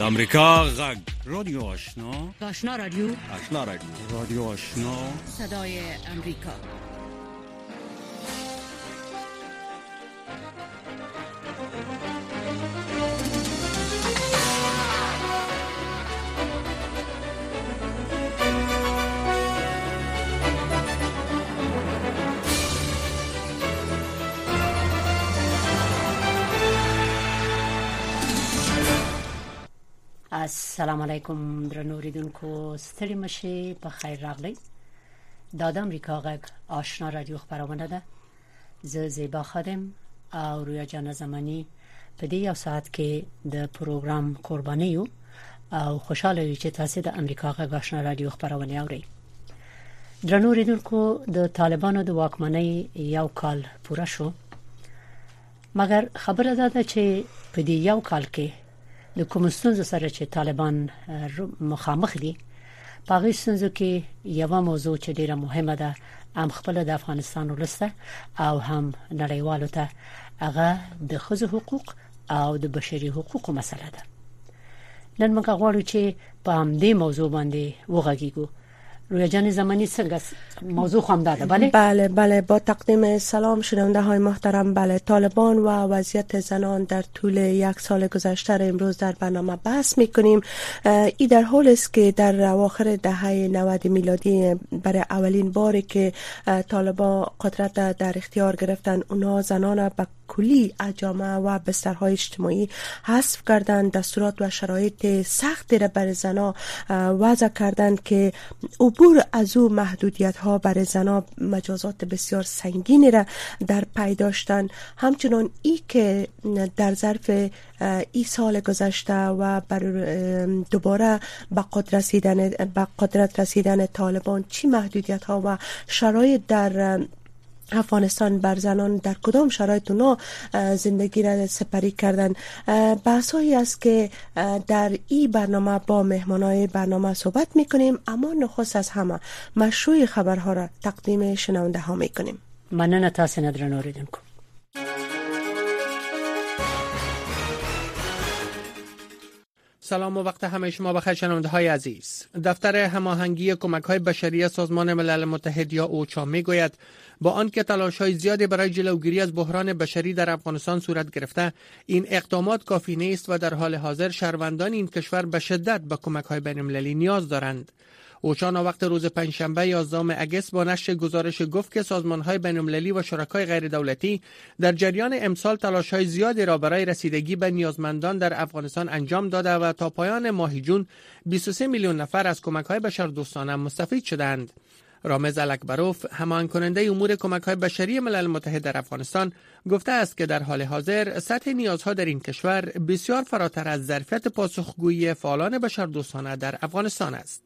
د امریکا غږ. رادیو آشنا. آشنا رادیو. آشنا رادیو. رادیو آشنا. صدای امریکا. السلام علیکم درنو ریدونکو ستړي مشي په خیر راغلی. دا د امریکا غږ آشنا رادیو خبرونه ده. زه زیبا خادم او رویا جان زمانی. په دې یو ساعت کې د پروګرام قرباني یو او خوشاله یو چې تاسو د امریکا غږ آشنا رادیو خبرونه اورئ. درنو ریدونکو د طالبانو د واکمنۍ یو کال پوره شو. مګر خبره ده چې په دې یو کال کې د کوم ستونزو سره چې طالبان مخامخ دي پاغي ستونزو کې یو موضوع چې ډیره مهمه ده هم خپل د افغانستان ولسته او هم نړیوالو ته هغه د خزو حقوق او د بشري حقوقو مسله ده. نن موږ غواړو چې په همدې موضوع باندې وغږیږو رویا جان زمانی څنګه موضوع خام داده. بله؟ بله بله. با تقدیم سلام شنونده های محترم. بله طالبان و وضعیت زنان در طول یک سال گذشته را امروز در برنامه بحث می‌کنیم. ای در حال است که در اواخر دهه 90 میلادی برای اولین باری که طالبان قدرت در اختیار گرفتن اونا زنان به کلی اجامه و بسترهای اجتماعی حذف کردن دستورات و شرایط سختی را برای زنا وضع کردند که عبور از او محدودیت ها برای زنا مجازات بسیار سنگینی را در پی داشتن. همچنان ای که در ظرف ای سال گذشته و بر دوباره به قدرت رسیدن به قدرت رسیدن طالبان چی محدودیت ها و شرایط در افغانستان بر زنان در کدام شرایط اونا زندگی را سپری کردن. بحث است که در این برنامه با مهمانای برنامه صحبت می‌کنیم اما نخست از همه مشروع خبرها را تقدیم شنونده ها می‌کنیم. مننه تاسو نه درنوریدونکو سلام و وقت همه شما بخیر شنونده های عزیز. دفتر هماهنگی کمک های بشری سازمان ملل متحد یا اوچا می گوید با آنکه تلاش های زیادی برای جلوگیری از بحران بشری در افغانستان صورت گرفته این اقدامات کافی نیست و در حال حاضر شهروندان این کشور به شدت به کمک های بین المللی نیاز دارند. اوچان وقت روز پنجشنبه 11 اگست با نشر گزارش گفت که سازمان های بین و شرکای غیر دولتی در جریان امسال تلاش های زیادی را برای رسیدگی به نیازمندان در افغانستان انجام داده و تا پایان ماه جون 23 میلیون نفر از کمک های بشردوستانه مستفید شدند. رامز الکبروف همان کننده امور کمک های بشری ملل متحد در افغانستان گفته است که در حال حاضر سطح نیازها در این کشور بسیار فراتر از ظرفیت پاسخگویی فعالان بشردوستانه در افغانستان است.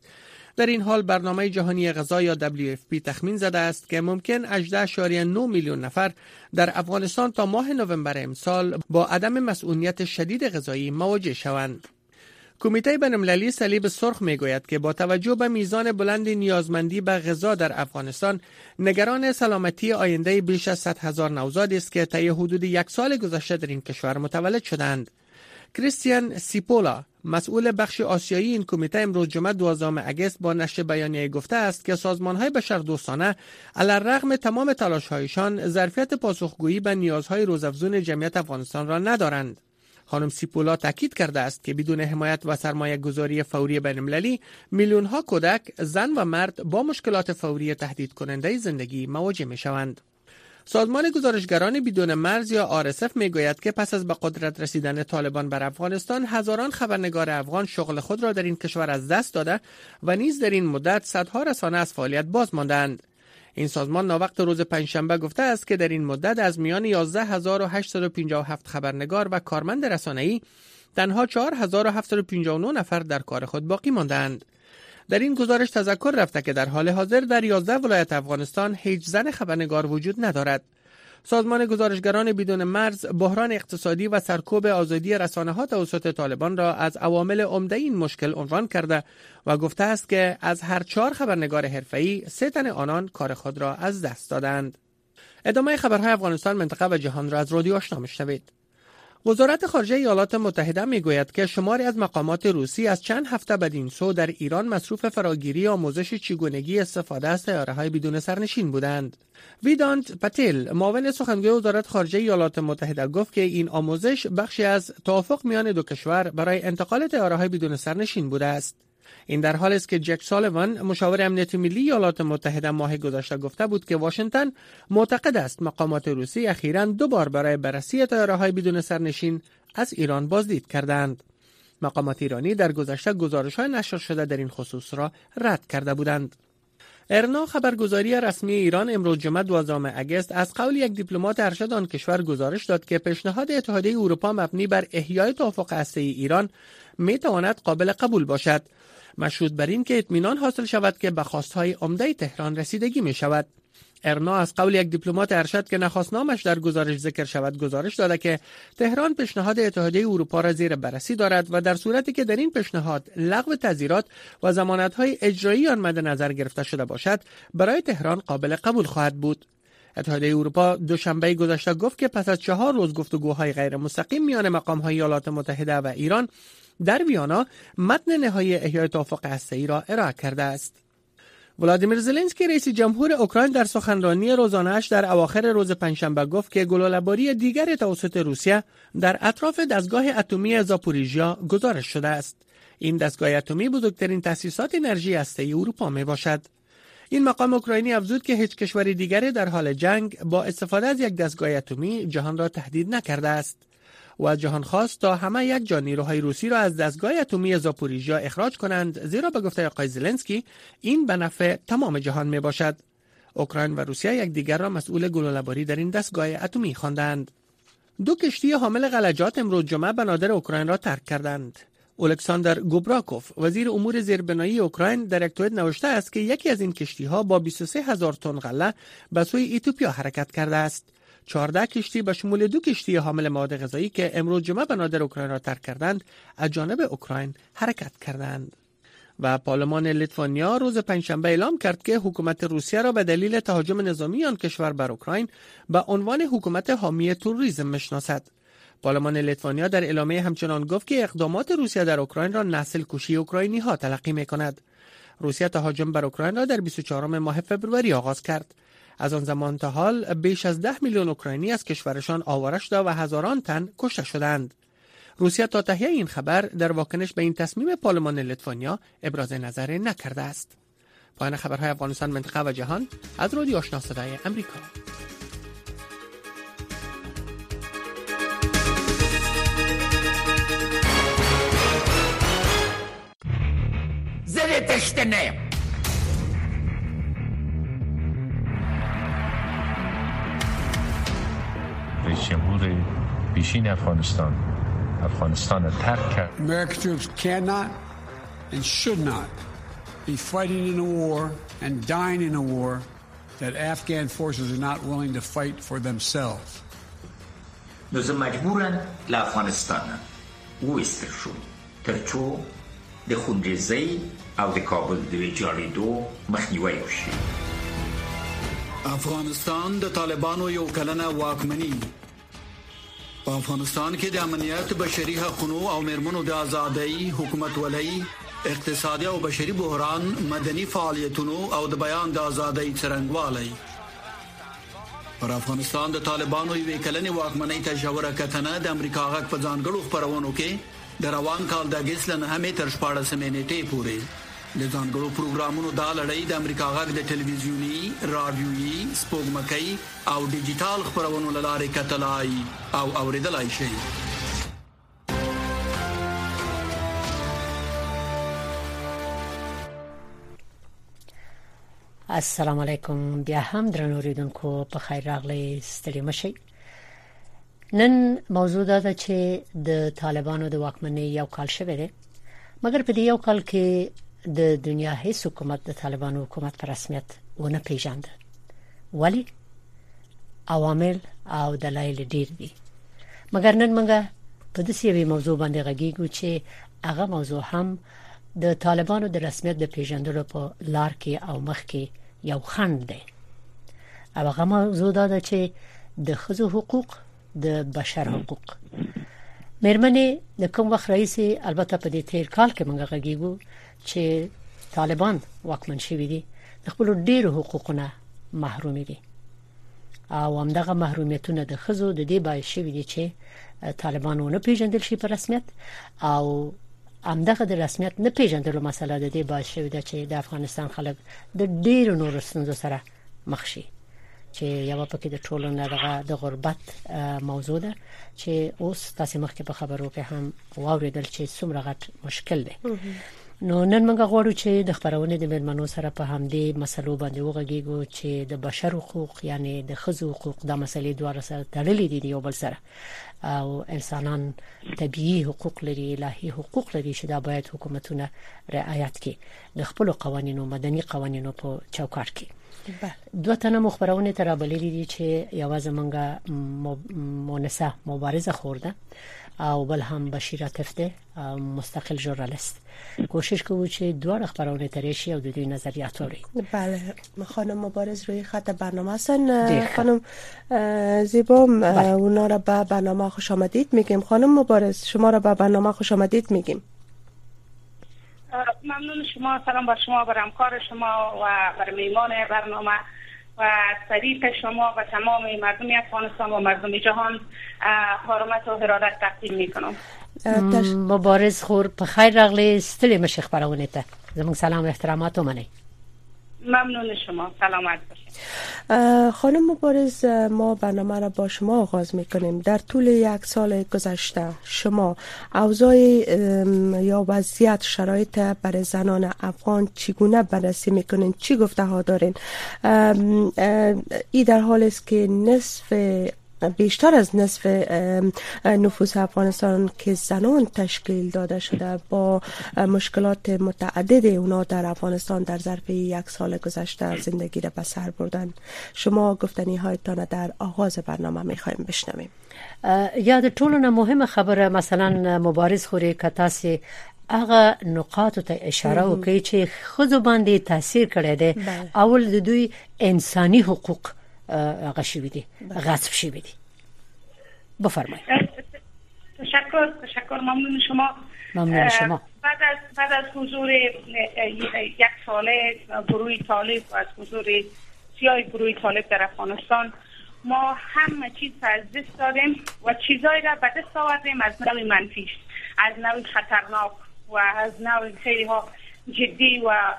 در این حال برنامه جهانی غذا یا WFP تخمین زده است که ممکن 18.9 میلیون نفر در افغانستان تا ماه نوامبر امسال با عدم مسئولیت شدید غذایی مواجه شوند. کمیته بین‌المللی صلیب سرخ می‌گوید که با توجه به میزان بلند نیازمندی به غذا در افغانستان نگران سلامتی آینده بیش از 100 هزار نوزاد است که طی حدود یک سال گذشته در این کشور متولد شدند. کریستیان سیپولا مسئول بخش آسیایی این کمیته امروز جمعه 12 اگست با نشر بیانیه گفته است که سازمان های بشردوستانه علیرغم تمام تلاشهایشان ظرفیت پاسخگویی به نیازهای روزافزون جمعیت افغانستان را ندارند. خانم سیپولا تاکید کرده است که بدون حمایت و سرمایه گذاری فوری بین المللی میلیون ها کودک، زن و مرد با مشکلات فوری تهدید کننده زندگی مواجه می شوند. سازمان گزارشگران بدون مرز یا RSF می‌گوید که پس از به قدرت رسیدن طالبان بر افغانستان هزاران خبرنگار افغان شغل خود را در این کشور از دست داده و نیز در این مدت صدها رسانه از فعالیت باز ماندند. این سازمان ناوقت روز پنجشنبه گفته است که در این مدت از میان 11857 خبرنگار و کارمند رسانه‌ای تنها 4759 نفر در کار خود باقی ماندند. در این گزارش تذکر رفته که در حال حاضر در 11 ولایت افغانستان هیچ زن خبرنگار وجود ندارد. سازمان گزارشگران بدون مرز بحران اقتصادی و سرکوب آزادی رسانه ها توسط طالبان را از عوامل عمده این مشکل عنوان کرده و گفته است که از هر چهار خبرنگار حرفه‌ای سه تن آنان کار خود را از دست دادند. ادامه خبرهای افغانستان منطقه و جهان را از رادیو آشنا میشنوید. وزارت خارجه ایالات متحده می‌گوید که شماری از مقامات روسی از چند هفته بدین سو در ایران مصروف فراگیری آموزش چگونگی استفاده از های بدون سرنشین بودند. ویدانت پتیل معاون سخنگوی وزارت خارجه ایالات متحده گفت که این آموزش بخشی از توافق میان دو کشور برای انتقال های بدون سرنشین بوده است. این در حال است که جک سالیوان مشاور امنیت ملی ایالات متحده ماه گذشته گفته بود که واشنگتن معتقد است مقامات روسی اخیرا دو بار برای بررسی های بدون سرنشین از ایران بازدید کردند. مقامات ایرانی در گذشته گزارش های نشر شده در این خصوص را رد کرده بودند. ارنا خبرگزاری رسمی ایران امروز جمعه 12 اگست از قول یک دیپلمات ارشد آن کشور گزارش داد که پیشنهاد اتحادیه اروپا مبنی بر احیای توافق هسته‌ای ایران می تواند قابل قبول باشد مشروط بر این که اطمینان حاصل شود که به خواستهای عمده تهران رسیدگی می شود ارنا از قول یک دیپلمات ارشد که نامش در گزارش ذکر شود گزارش داده که تهران پیشنهاد اتحادیه اروپا را زیر بررسی دارد و در صورتی که در این پیشنهاد لغو تذیرات و ضمانت‌های اجرایی آن مد نظر گرفته شده باشد برای تهران قابل قبول خواهد بود. اتحادیه اروپا دوشنبه گذشته گفت که پس از چهار روز گفتگوهای غیر مستقیم میان مقام‌های ایالات متحده و ایران در ویانا متن نهایی احیای توافق هسته‌ای را ارائه کرده است. ولادیمیر زلنسکی رئیس جمهور اوکراین در سخنرانی روزانهاش در اواخر روز پنجشنبه گفت که گلوله‌باری دیگر توسط روسیه در اطراف دستگاه اتمی زاپوریژیا گزارش شده است. این دستگاه اتمی بزرگترین تأسیسات انرژی هسته‌ای اروپا می باشد. این مقام اوکراینی افزود که هیچ کشور دیگری در حال جنگ با استفاده از یک دستگاه اتمی جهان را تهدید نکرده است. و جهان خواست تا همه یک جا نیروهای روسی را از دستگاه اتمی زاپوریژیا اخراج کنند زیرا به گفته آقای زلنسکی این به نفع تمام جهان می باشد اوکراین و روسیه یکدیگر را مسئول گلوله‌باری در این دستگاه اتمی خواندند. دو کشتی حامل غلجات امروز جمعه بنادر اوکراین را ترک کردند. الکساندر گوبراکوف وزیر امور زیربنایی اوکراین در یک نوشته است که یکی از این کشتی ها با 23 هزار تن غله به سوی ایتوپیا حرکت کرده است. 14 کشتی به شمول دو کشتی حامل مواد غذایی که امروز جمعه بنادر اوکراین را ترک کردند از جانب اوکراین حرکت کردند و پارلمان لیتوانیا روز پنجشنبه اعلام کرد که حکومت روسیه را به دلیل تهاجم نظامی آن کشور بر اوکراین به عنوان حکومت حامی توریسم می‌شناسد پارلمان لیتوانیا در اعلامیه همچنان گفت که اقدامات روسیه در اوکراین را نسل کشی اوکراینی ها تلقی می کند. روسیه تهاجم بر اوکراین را در 24 ماه فبروری آغاز کرد. از آن زمان تا حال بیش از ده میلیون اوکراینی از کشورشان آواره شده و هزاران تن کشته شدند. روسیه تا تهیه این خبر در واکنش به این تصمیم پارلمان لیتوانیا ابراز نظر نکرده است. پایان خبرهای افغانستان منطقه و جهان از رادیو آشنا صدای امریکا. زیر تشتنه رئیس جمهور پیشین افغانستان افغانستان ترک کرد American troops cannot and should not be fighting in a war and dying in a war that Afghan forces are not willing to fight for themselves. نو زه مجبورم له افغانستان وویستل شوم تر څو د خونریزۍ او د کابل د ویجاړېدو مخنیوی وشي افغانستان د طالبانو یو کلنه واکمنی په افغانستان کې د امنیت بشري حقوقو او مرمنو د ازادۍ حکومت ولای اقتصادي او بشري بحران مدني فعالیتونو او د بیان د ازادۍ څرنګوالي پر افغانستان د طالبانو یو کلنې واکمنۍ ته جوړه کتنه د امریکا غږ په ځانګړو خبرونو کې د روان کال د اگست لنه همې تر شپږ سمېنېټې پورې د ځانګړو پروګرامونو دا لړۍ د امریکا غږ د ټلویزیونی، رادیويي، سپوږمکۍ او ډیجیټل خبرونو لارې کتلای او اوریدلای شئ السلام علیکم بیا هم درنو ریدونکو په خیر راغلی ستړي مشي نن موضوع دا ده چې د طالبانو د واکمنۍ یو کال شوه دی مګر په دې یو کال کې د دنیا هیڅ حکومت د طالبانو حکومت په رسمیت ونه پیژاند ولی عوامل او دلایل ډیر دي. مګر نن موږ په دې یوې موضوع باندې غږیږو چې هغه موضوع هم د طالبانو د رسمیت د پیژندلو په لار کې او مخ کې یو خند دی. او هغه موضوع دا ده چې د خزو حقوق د بشر حقوق. مېرمنې د کوم وخت رئیس البته په دې تیر کال کې موږ غږیږو چې طالبان واکمن شوي دي د خپل ډیرو حقوقونه محروم دي. او همدغه محرومیتونه د خزو د دې باعث شوي دي چې طالبانونه پیژندل شي په رسمیت. او همدغه د رسمیت نه پیژندلو مسله د دې باعث شوی ده چې د افغانستان خلک د ډیرو نور ستونزو سره مخ شي. چې یو پکې د ټولنې دغه د غربت موضوع ده چې اوس تاسو مخکې په خبرو کې هم واوریدل چې څومره غټ مشکل دی نو نن موږ غواړو چې د خبرونه د مېرمنو سره په همدې مسلو باندې وغږیږو چې د بشر حقوق یعنی د خزو حقوق د مسلې دوه سره تړلې دي یو بل سره. او انسانان طبيعي حقوق لري الهي حقوق لري چې دا باید حکومتونه رعایت کړي. د خپل قوانینو مدني قوانینو په چوکاټ کې. دوه تنه مخبرونه تر بلې دي چې یوازې مونږه مونسه مبارزه خورده او بل هم بشیر عاطف ده مستقل ژورنالیست کوشش کوو چې دوه خبرونه ترشی او د دوی نظریات اوري بله خانم مبارز روی خط برنامه هستن خانم زیبا بله. اونا را به برنامه خوش آمدید میگیم. خانم مبارز شما را به برنامه خوش آمدید میگیم. ممنون شما. سلام بر شما بر همکار شما و بر میمان برنامه. و طریق شما و تمام مردم افغانستان و مردم جهان حرمت و حرارت تقدیم می‌کنم. مبارز خور په خیر راغلی ستړي مشخ خبرونه ته زموږ سلام احترامات ومنئ ممنون شما. سلامت باشید خانم مبارز ما برنامه را با شما آغاز می‌کنیم. در طول یک سال گذشته شما اوضاع یا وضعیت شرایط برای زنان افغان چگونه بررسی می‌کنین؟ چی گفته ها دارین ای در حال است که نصف بیشتر از نصف نفوس افغانستان که زنان تشکیل داده شده با مشکلات متعدد اونا در افغانستان در ظرف یک سال گذشته زندگی را به سر بردن. شما گفتنی هایتان در آغاز برنامه می‌خوایم بشنویم. یاد ټولو مهمه خبره مثلا مبارز خوري کتاسي هغه نقاط ته اشاره وکړي چې خود باندې تاثیر کړی دی. اول د دوی انساني حقوق. شوی دي غصب شوی دي بفرمایید. تشکر تشکر. ممنون شما. ممنون شما. بعد از بعد از حضور یک ساله گروه طالب و از حضور سیاه گروه طالب در افغانستان ما همه چیز از دست دادیم و چیزایی را به دست آوردیم از نوع منفیش از نوع خطرناک و از نوع خیلی ها جدی و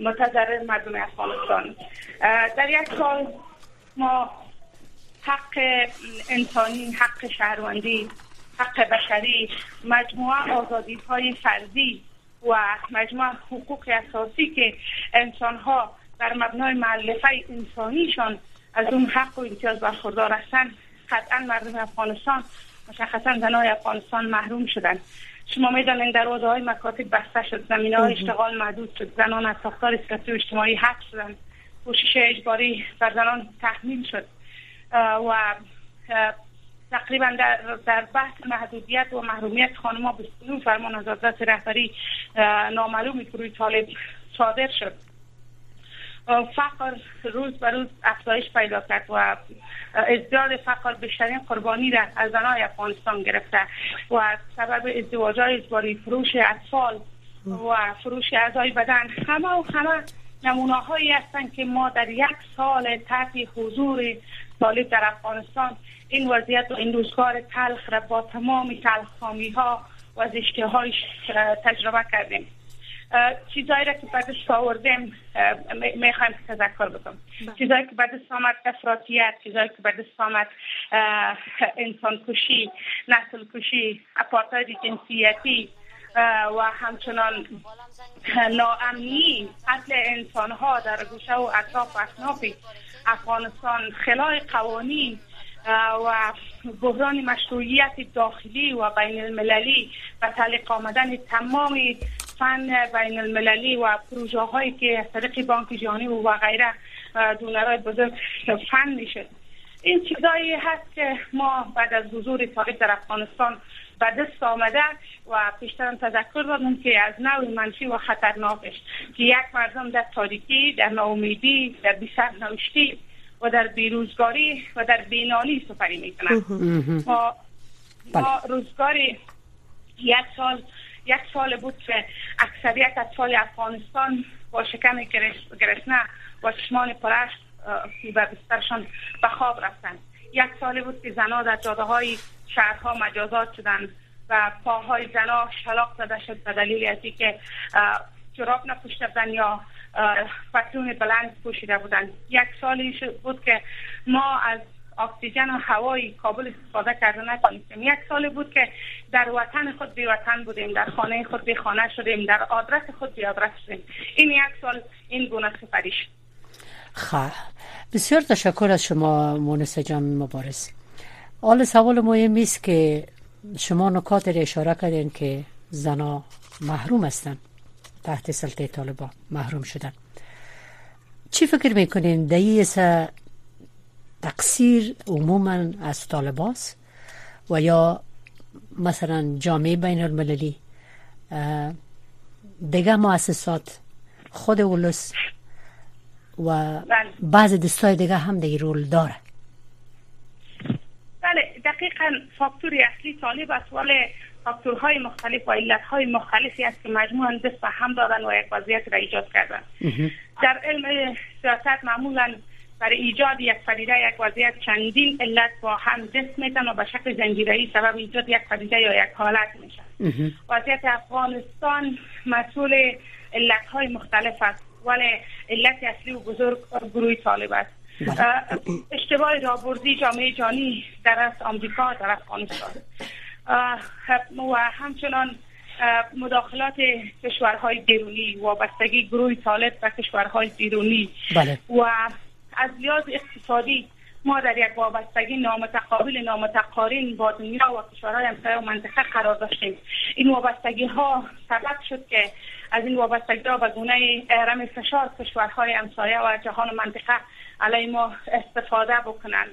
متضرر مردم افغانستان. در یک سال ما حق انسانی حق شهروندی حق بشری مجموعه آزادی های فردی و مجموعه حقوق اساسی که انسان ها در مبنای معلفه انسانیشان از اون حق و امتیاز برخوردار هستند قطعا مردم افغانستان مشخصا زنای افغانستان محروم شدند شما می‌دانید دروازه های مکاتب بسته شد. زمینه های اشتغال محدود شد. زنان از ساختار سیاسی و اجتماعی حق شدند. کوشش اجباری بر زنان تحمیل شد. و تقریبا در, در بحث محدودیت و محرومیت خانمها به فرمان از رهبری نامعلوم گروه طالب صادر شد. فقر روز به روز افزایش پیدا کرد و ازدیاد فقر بیشترین قربانی را از زنای افغانستان گرفته و سبب ازدواج های اجباری فروش اطفال و فروش اعضای بدن همه و همه نمونه هایی هستند که ما در یک سال تحت حضور طالب در افغانستان این وضعیت و این روزگار تلخ را با تمام تلخامی ها و زشته تجربه کردیم. چیزایی را که بعدش آوردیم می‌خوایم تذکر بکنم. چیزایی که بعدش آمد افراطیت چیزایی که بعدش آمد انسان کشی نسل کشی اپارتاید جنسیتی و همچنان ناامنی قتل انسان ها در گوشه و اطراف اصناف افغانستان خلای قوانین و بحران مشروعیت داخلی و بین المللی و تعلیق آمدن تمام فن بین المللی و پروژه هایی که از طریق بانک جهانی و غیره دونرهای بزرگ فن میشه. این چیزایی هست که ما بعد از حضور طالب در افغانستان به دست آمده و پیشترم تذکر دادم که از نوع منفی و خطرناکش که یک مردم در تاریکی در ناامیدی در بیسر نوشتی و در بیروزگاری و در بینانی سفری می‌کنن ما ما بله. روزگاری یک سال یک سال بود که اکثریت اطفال افغانستان با شکم گرسنه با چشمان پرش به بسترشان به خواب رفتند. یک سال بود که زنها در جاده های شهرها مجازات شدند و پاهای زنها شلاق زده شد به دلیل از که جراب نپوشته بودن یا پتلون بلند پوشیده بودن یک سالی بود که ما از اکسیژن و هوای کابل استفاده کرده نتونستیم یک سال بود که در وطن خود بی وطن بودیم در خانه خود بی خانه شدیم در آدرس خود بی آدرس شدیم. این یک سال این گونه سپری شد خب. بسیار تشکر از شما مونس جان مبارز. حال سوال مهم است که شما نکات را اشاره کردین که زنا محروم هستند تحت سلطه طالبان محروم شدن. چی فکر می‌کنین؟ دهیس تقصیر عموما از طالباست و یا مثلا جامعه بین المللی دیگه مؤسسات خود اولس و بله. بعض دستای دیگه هم دیگه رول داره. بله دقیقا فاکتوری اصلی طالب است. ولی فاکتورهای مختلف و علتهای مختلفی است که مجموعا دست به هم دادن و یک وضعیت را ایجاد کردن. در علم سیاست معمولا برای ایجاد یک پدیده یک وضعیت چندین علت با هم دست میتن و به شکل زنجیره‌ای سبب ایجاد یک پدیده یا یک حالت میشن وضعیت افغانستان مسئول علت های مختلف است. ولی علت اصلی و بزرگ گروه طالب است. بله. اشتباه رابردی جامعه جانی در از آمریکا در افغانستان. و همچنان مداخلات کشورهای بیرونی وابستگی گروه طالب و کشورهای بیرونی. بله. و از لحاظ اقتصادی ما در یک وابستگی نامتقابل نامتقارن با دنیا و کشورهای همسایه و منطقه قرار داشتیم. این وابستگی ها سبب شد که از این وابستگی ها به گونه رم فشار کشورهای همسایه و جهان و منطقه علیه ما استفاده بکنند.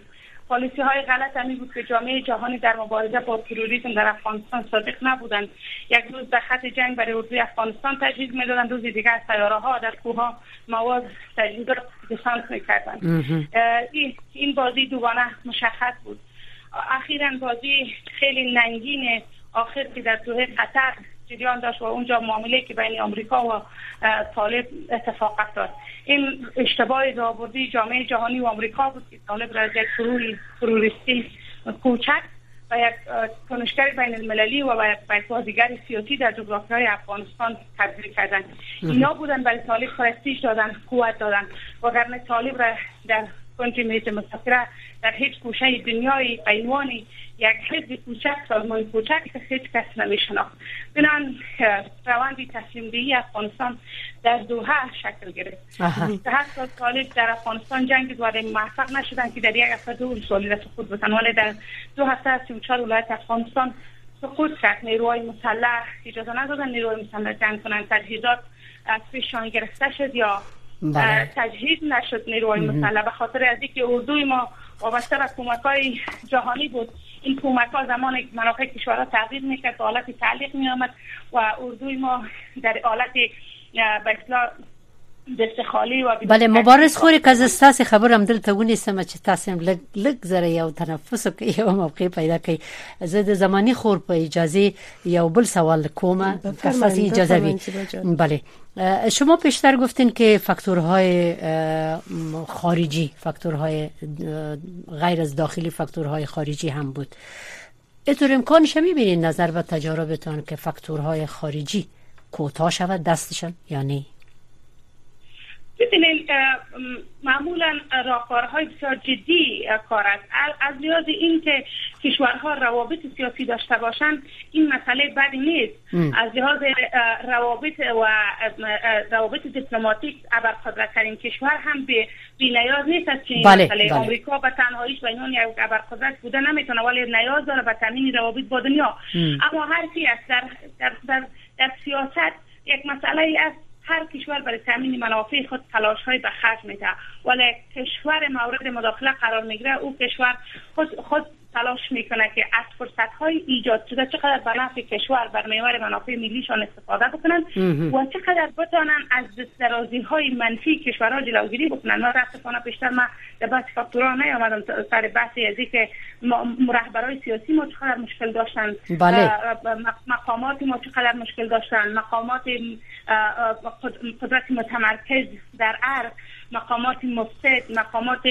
پالیسی های غلط همی بود که جامعه جهانی در مبارزه با تروریسم در افغانستان صادق نبودند. یک روز به خط جنگ برای اردوی افغانستان تجهیز می‌دادند. روز دیگر از سیاره ها در کوه ها مواد تجهیزات دسانت می‌کردند. این بازی دوباره مشخص بود. اخیرا بازی خیلی ننگین آخر که در دوه قطر جریان داشت و اونجا معامله که بین آمریکا و طالب اتفاق افتاد. این اشتباه رابردی جامعه جهانی و آمریکا بود که طالب را یک تروریستی کوچک و یک کنشگر بین المللی و یک بازیگر سیاسی در جغرافی های افغانستان تبدیل کردن اینا بودن برای طالب پرستیش دادن قوت دادن. وگرنه طالب را در کنج میز مسافره در هیچ گوشه دنیای عنوان یک حزب کوچک سازمان کوچک که هیچ کس نمیشناخت. بنان روند تصمیم دهی افغانستان در دوحه شکل گرفت. هر سال طالب در افغانستان جنگ دواره موفق نشدن که در یک هفته دو سالی سقوط بتن ولی در دو هفته از چهار ولایت افغانستان سقوط کرد. نیروهای مسلح اجازه ندادن نیروهای مسلح جنگ کنند. تجهیزات از پیشان گرفته شد یا. تجهیز نشد نیروهای مسلح به خاطر از اینکه اردوی ما وابسته به کمک های جهانی بود. این کمک ها زمان منافع کشورها تغییر می‌کرد به حالت تعلیق می آمد و اردوی ما در حالت به دست خالی و بله مبارز خوری که از استاس خبرم دلته ونیسم چې تاسو لګ لګ زره یو تنفس کوي یو موقع پیدا کوي زه د زمانی خور په اجازه یو بل سوال کوم اساسی اجازه وی بله. شما پیشتر گفتین که فاکتورهای خارجی فاکتورهای غیر از داخلی فاکتورهای خارجی هم بود. اینطور امکانش می‌بینین نظر و تجاربتان که فاکتورهای خارجی کوتاه شود دستشان یا نه؟ ببینید معمولا راهکارهای بسیار جدی کار است. از لحاظ اینکه کشورها روابط سیاسی داشته باشند این مسئله بدی نیست. از لحاظ روابط و روابط دیپلماتیک ابرقدرتترین کشور هم به نیاز نیست از که بله، مسئله بله. آمریکا به تنهاییش به عنوان یک ابرقدرت بوده نمی‌تونه ولی نیاز داره به تامین روابط با دنیا. اما هر کی است در در, در, در سیاست یک مسئله است هر کشور برای تامین منافع خود تلاش های به خرج میده. ولی کشور مورد مداخله قرار می‌گیره. او کشور خود خود تلاش می‌کنه که از فرصت های ایجاد شده چقدر به نفع کشور بر محور منافع ملیشان استفاده بکنن و چقدر بتانن از دسترازی های منفی کشورها جلوگیری بکنن. ما رفتفانه پیشتر ما در بحث فاکتورا نیامدم سر بحث از که رهبرای سیاسی ما چقدر مشکل داشتن. بله. مقامات ما چقدر مشکل داشتن. مقامات قدرت متمرکز در عرض. مقامات مفسد مقامات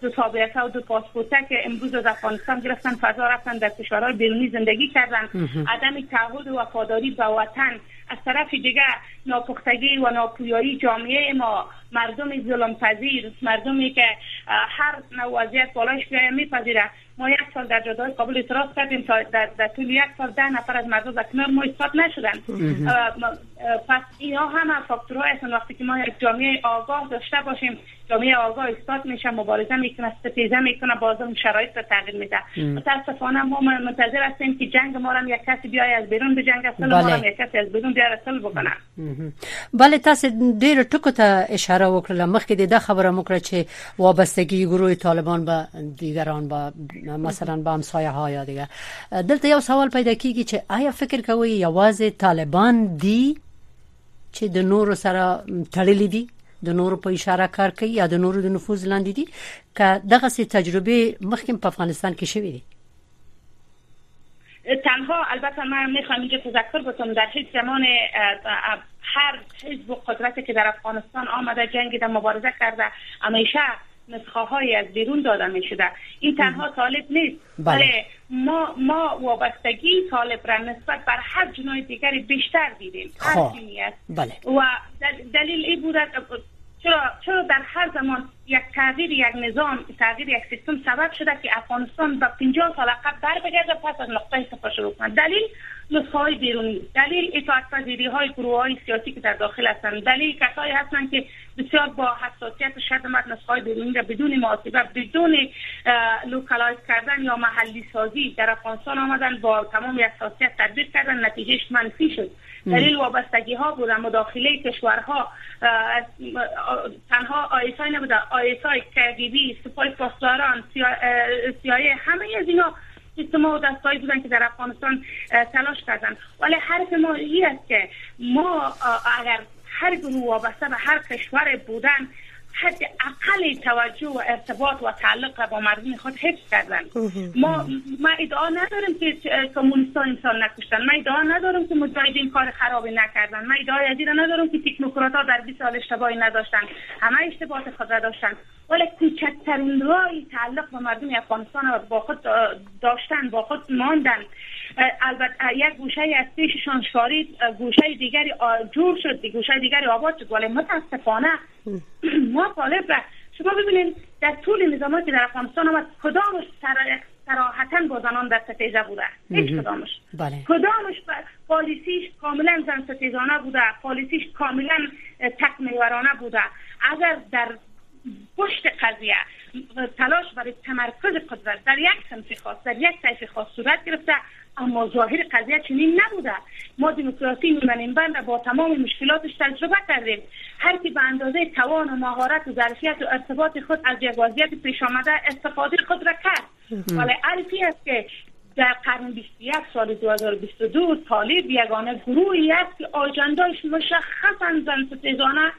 دو تابعیت و دو پاسپورته که امروز از افغانستان گرفتن فضا رفتن در کشورهای بیرونی زندگی کردن. عدم تعهد و وفاداری به وطن از طرف دیگه ناپختگی و ناپویایی جامعه ما. مردم ظلم پذیر مردمی که هر نوع وضعیت بالایش بیایه میپذیره. ما یک سال در جدای قابل اعتراض کردیم تا در, در طول یک سال ده نفر از مردم در کنار ما اثبات نشدن. پس اینها هم فاکتورهای هستن. وقتی که ما یک جامعه آگاه داشته باشیم جامعه آگاه اثبات میشه مبارزه می‌کنه ستیزه می‌کنه باز اون شرایط رو تغییر میده. متاسفانه ما منتظر هستیم که جنگ ما را یک کسی بیای از بیرون به جنگ اصل ما را یک کسی از بیرون بیار اصل بکنه. بله تاسو ډیر ټکو ته اشاره وکړه مخکې د خبره مکړه چې وابستگی گروه طالبان به دیگران به مثلا به همسایه ها یا دیگه. دلته یو سوال پیدا کیږي چې آیا فکر کوي یوازې طالبان دی چې د نور سره تړلې دي؟ د نور په اشاره کار کوي یا د نور د نفوذ لاندې دي؟ که دغه سي تجربه مخکې په افغانستان کې شوې دي. تنها البته من میخوام اینجا تذکر بکنم. در هیچ زمان هر حزب و قدرتی که در افغانستان آمده جنگ در مبارزه کرده همیشه نسخه های از بیرون داده می شده این تنها طالب نیست بله. ما ما وابستگی طالب را نسبت بر هر جنای دیگری بیشتر دیدیم هر خب. است بله. و دلیل این بود چرا چرا در هر زمان یک تغییر یک نظام تغییر یک سیستم سبب شده که افغانستان به 50 سال قبل بر بگرده پس از نقطه صفر شروع کنه؟ دلیل نسخه بیرونی. دلیل اطاعت پذیری های گروه های سیاسی که در داخل هستند دلیل کسایی هستند که بسیار با حساسیت و شدت نسخه های بیرونی را بدون محاسبه بدون localize کردن یا محلی سازی در افغانستان آمدن با تمام حساسیت تدبیر کردن نتیجهش منفی شد. دلیل وابستگی ها بودن مداخله کشورها تنها ISI نبوده ISI KGB سپاه پاسداران CIA همه از اینا سیستم و دستایی بودن که در افغانستان تلاش کردن. ولی حرف ما این است که ما اگر هر گروه وابسته به هر کشور بودن حد اقل توجه و ارتباط و تعلق با مردم خود حفظ کردن. ما ما ادعا نداریم که کمونیست انسان نکشتن. ما ادعا نداریم که مجاهدین کار خرابی نکردن. ما ادعا از ندارم که تکنوکرات ها در 20 سال اشتباهی نداشتن. همه اشتباهات خود را داشتن. ولی کوچکترین رای تعلق با مردم افغانستان با خود داشتن با خود ماندن. البته یک گوشه از پیششان شارید گوشه دیگری جور شد گوشه دیگری آباد شد. ولی متاسفانه ما طالب را شما ببینید در طول نظاماتی در افغانستان آمد کدامش سراحتا با زنان در ستیزه بوده؟ هیچ کدامش. بله. کدامش پالیسیش کاملا زن ستیزانه بوده؟ پالیسیش کاملا تک بوده؟ اگر در پشت قضیه تلاش برای تمرکز قدرت در یک سمت خاص در یک طیف خاص صورت گرفته اما ظاهر قضیه چنین نبوده. ما دموکراسی نیمه بند با تمام مشکلاتش تجربه کردیم. هر کی به اندازه توان و مهارت و ظرفیت و ارتباط خود از یک وضعیت پیش آمده استفاده خود را کرد. ولی عرفی است که در قرن 21 سال 2022 طالب یگانه گروهی است که آجندهش مشخصا زن ستیزانه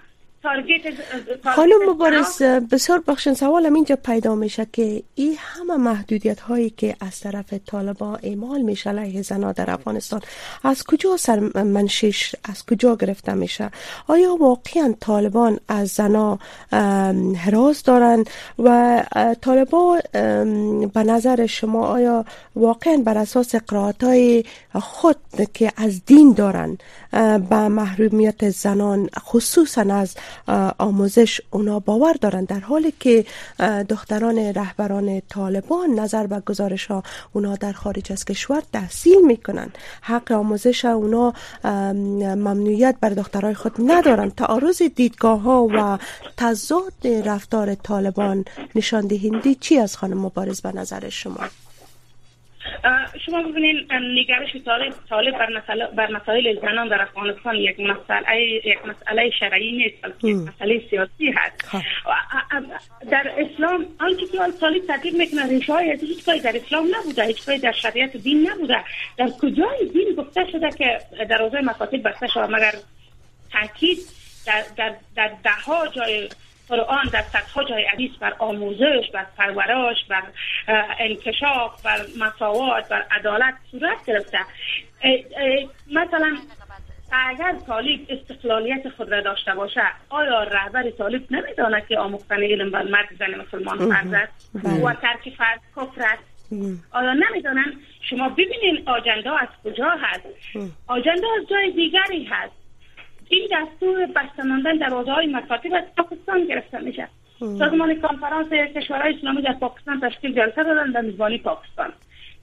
خانم مبارز بسیار بخشن سوالم اینجا پیدا میشه که این همه محدودیت هایی که از طرف طالبان اعمال میشه علیه زنا در افغانستان از کجا سر منشش از کجا گرفته میشه؟ آیا واقعا طالبان از زنا حراس دارن؟ و طالبان به نظر شما آیا واقعا بر اساس قرائت های خود که از دین دارن به محرومیت زنان خصوصا از آموزش اونا باور دارن در حالی که دختران رهبران طالبان نظر به گزارش ها اونا در خارج از کشور تحصیل می‌کنن. حق آموزش اونا ممنوعیت بر دخترای خود ندارن. تعارض دیدگاه ها و تضاد رفتار طالبان نشان دهنده چی از خانم مبارز به نظر شما؟ شما ببینید نگرش طالب طالب بر مسائل بر مسائل زنان در افغانستان یک مسئله یک مسئله شرعی نیست بلکه یک مسئله سیاسی هست. خب. در اسلام آنچه که طالب تدبیر می‌کنه ریشه های هیچ کاری در اسلام نبوده هیچ کاری در شریعت دین نبوده. در کجای دین گفته شده که در روزه مکاتب بسته شده مگر تاکید در در در ده ها جای قرآن در صدها جای حدیث بر آموزش بر پرورش بر انکشاف بر مساوات بر عدالت صورت گرفته. مثلا اگر طالب استقلالیت خود را داشته باشه آیا رهبر طالب نمی‌داند که آموختن علم بر مرد زن مسلمان فرض است؟ بله. و ترک فرض کفر است؟ آیا نمی‌دانن شما ببینین آجنده از کجا هست؟ آجنده از جای دیگری هست. این دستور بسته ماندن دروازه های مکاتب از پاکستان گرفته میشه. سازمان کنفرانس کشورهای اسلامی در پاکستان تشکیل جلسه دادن در میزبانی پاکستان.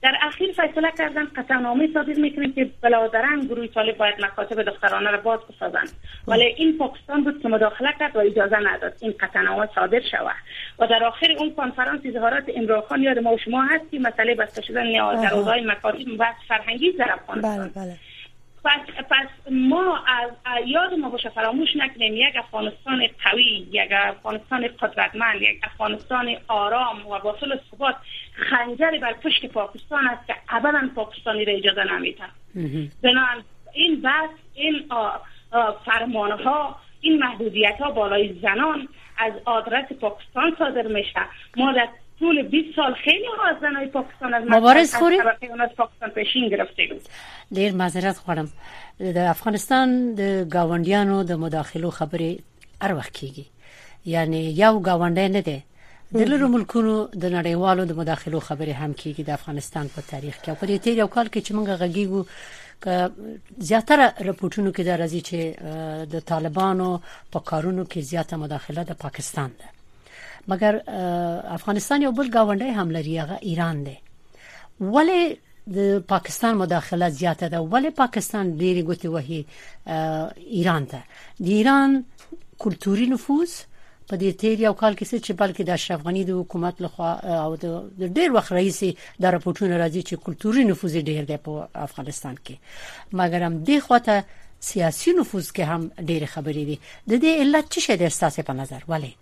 در اخیر فیصله کردن قطعنامه صادر می‌کنیم که بلادرن گروه طالب باید مکاتب دخترانه را باز بسازند ولی این پاکستان بود که مداخله کرد و اجازه نداد این قطعنامه صادر شود. و در آخر اون کنفرانس اظهارات امرو خان یاد ما و شما هست که مسئله بسته شدن دروازه مکاتب بحث فرهنگی در افغانستان بله بله. پس, پس ما از یاد ما باشه فراموش نکنیم یک افغانستان قوی یک افغانستان قدرتمند یک افغانستان آرام و باطل ثبات خنجری بر پشت پاکستان است که ابدا پاکستانی را اجازه نمیده بنابراین این بس این فرمان ها این محدودیت ها بالای زنان از آدرس پاکستان صادر میشه. ما در طول 20 سال خیلی ها از زنای پاکستان از مبارز خوری؟ از پاکستان پیشین گرفته بود ډیر معذرت غواړم د افغانستان د گاونډیانو د مداخلو خبرې هر وخت کیږي یعنی یو گاونډی نه دی د لرو ملکونو د نړیوالو د مداخلو خبرې هم کیږي د افغانستان په تاریخ کې په دې تیر یو کال کې چې موږ غږیږو که زیاتره رپورټونو کې د راځي چې د طالبانو په کارونو کې زیاته مداخله د پاکستان ده مګر افغانستان یو بل گاونډي هم لري هغه ایران دی. ولی د پاکستان مداخله زیاته ده؟ ولی پاکستان ډیری ګوتې وهي ایران ته؟ د ایران کلتوري نفوذ په دې تیر یو کال کې چې بلکې د اشرف غنی د حکومت لخوا او د ډیر وخت رئیس د راپورټونو راځي چې کلتوري نفوذ ډیر دی په افغانستان کې. مګر هم د خواته سیاسي نفوذ کې هم ډیر خبرې دي. د دې علت څه شي د احساس په نظر؟ ولی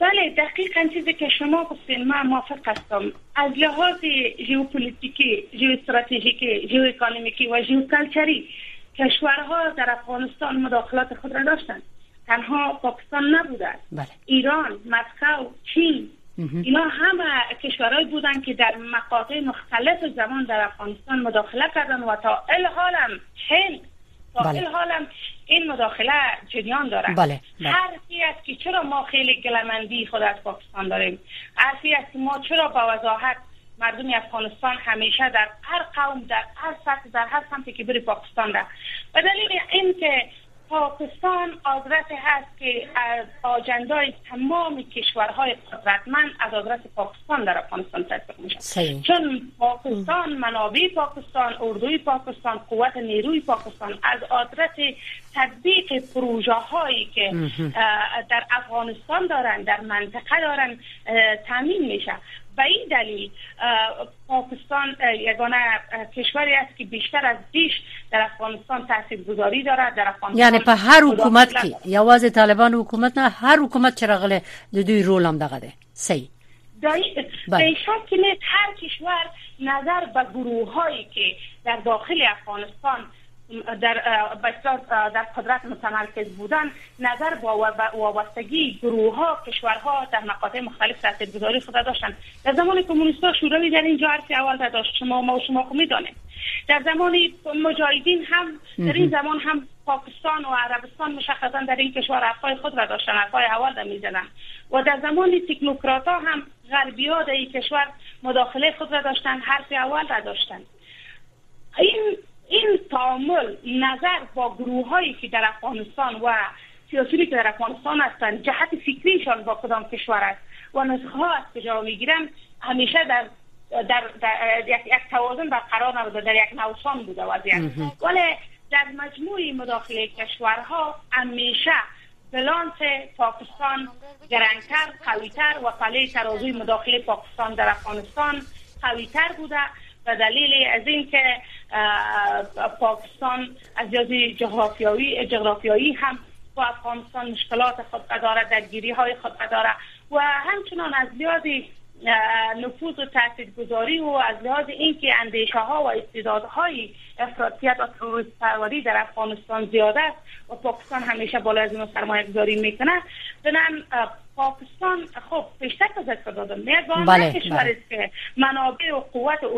بله دقیقا چیزی که شما گفتین من موافق هستم. از لحاظ ژئوپلیتیکی ژئواستراتژیکی ژئواکونومیکی و ژئوکالچری کشورها در افغانستان مداخلات خود را داشتند. تنها پاکستان نبوده. بله. ایران مسکو چین اینا همه کشورهایی بودند که در مقاطع مختلف زمان در افغانستان مداخله کردن و تا الحالم هند بله. حالم این مداخله جریان داره بله. بله. حرفی است که چرا ما خیلی گلمندی خود از پاکستان داریم حرفی است که ما چرا با وضاحت مردم افغانستان همیشه در هر قوم در هر سطح در هر سمتی که بری پاکستان ده به دلیل اینکه پاکستان آدرس هست که از آجندای تمام کشورهای قدرتمند از آدرس پاکستان در افغانستان تطبیق میشه چون پاکستان منابع پاکستان اردوی پاکستان قوت نیروی پاکستان از آدرس تطبیق پروژه هایی که در افغانستان دارن در منطقه دارن تامین میشه. به این دلیل پاکستان یگانه کشوری است که بیشتر از بیش در افغانستان گذاری دارد در افغانستان یعنی په هر حکومت کې یوازې طالبان حکومت نه هر حکومت چې راغله د دوی رول هم دغه دی. صحیح. به شک نیست هر کشور نظر به گروه هایی که در داخل افغانستان در بسیار در قدرت متمرکز بودن نظر با وابستگی گروه ها کشورها در مقاطع مختلف تاثیرگذاری خود داشتن در زمان کمونیست ها شوروی در اینجا حرفی اول داشت شما ما و شما خو می‌دانیم در زمان مجاهدین هم در این زمان هم پاکستان و عربستان مشخصا در این کشور حرفای خود را داشتن حرفای اول را می‌زدن. و در زمان تکنوکرات ها هم غربی ها در این کشور مداخله خود را داشتن حرف اول را داشتن. این این تعامل نظر با گروه هایی که در افغانستان و سیاسیونی که در افغانستان هستند جهت فکریشان با کدام کشور است؟ و نسخه ها است که جا می‌گیرن؟ همیشه در در, در یک, توازن برقرار نبوده در یک نوسان بوده وضعیت. ولی در مجموع مداخله کشورها همیشه بلانس پاکستان گرنگتر قویتر و پله ترازوی مداخله پاکستان در افغانستان قوی تر بوده. و دلیل از اینکه پاکستان از لحاظ جغرافیایی جغرافیایی هم با افغانستان مشکلات خود داره درگیری های خود داره و همچنان از لحاظ نفوذ و تاثیرگذاری و از لحاظ اینکه اندیشه ها و استعدادهای افراطیت و تروریست پروری در افغانستان زیاده است و پاکستان همیشه بالا از این سرمایه گذاری می‌کنه بنام پاکستان خب پیشتر از دادم میاد با بله، کشور بله. است که منابع و قوت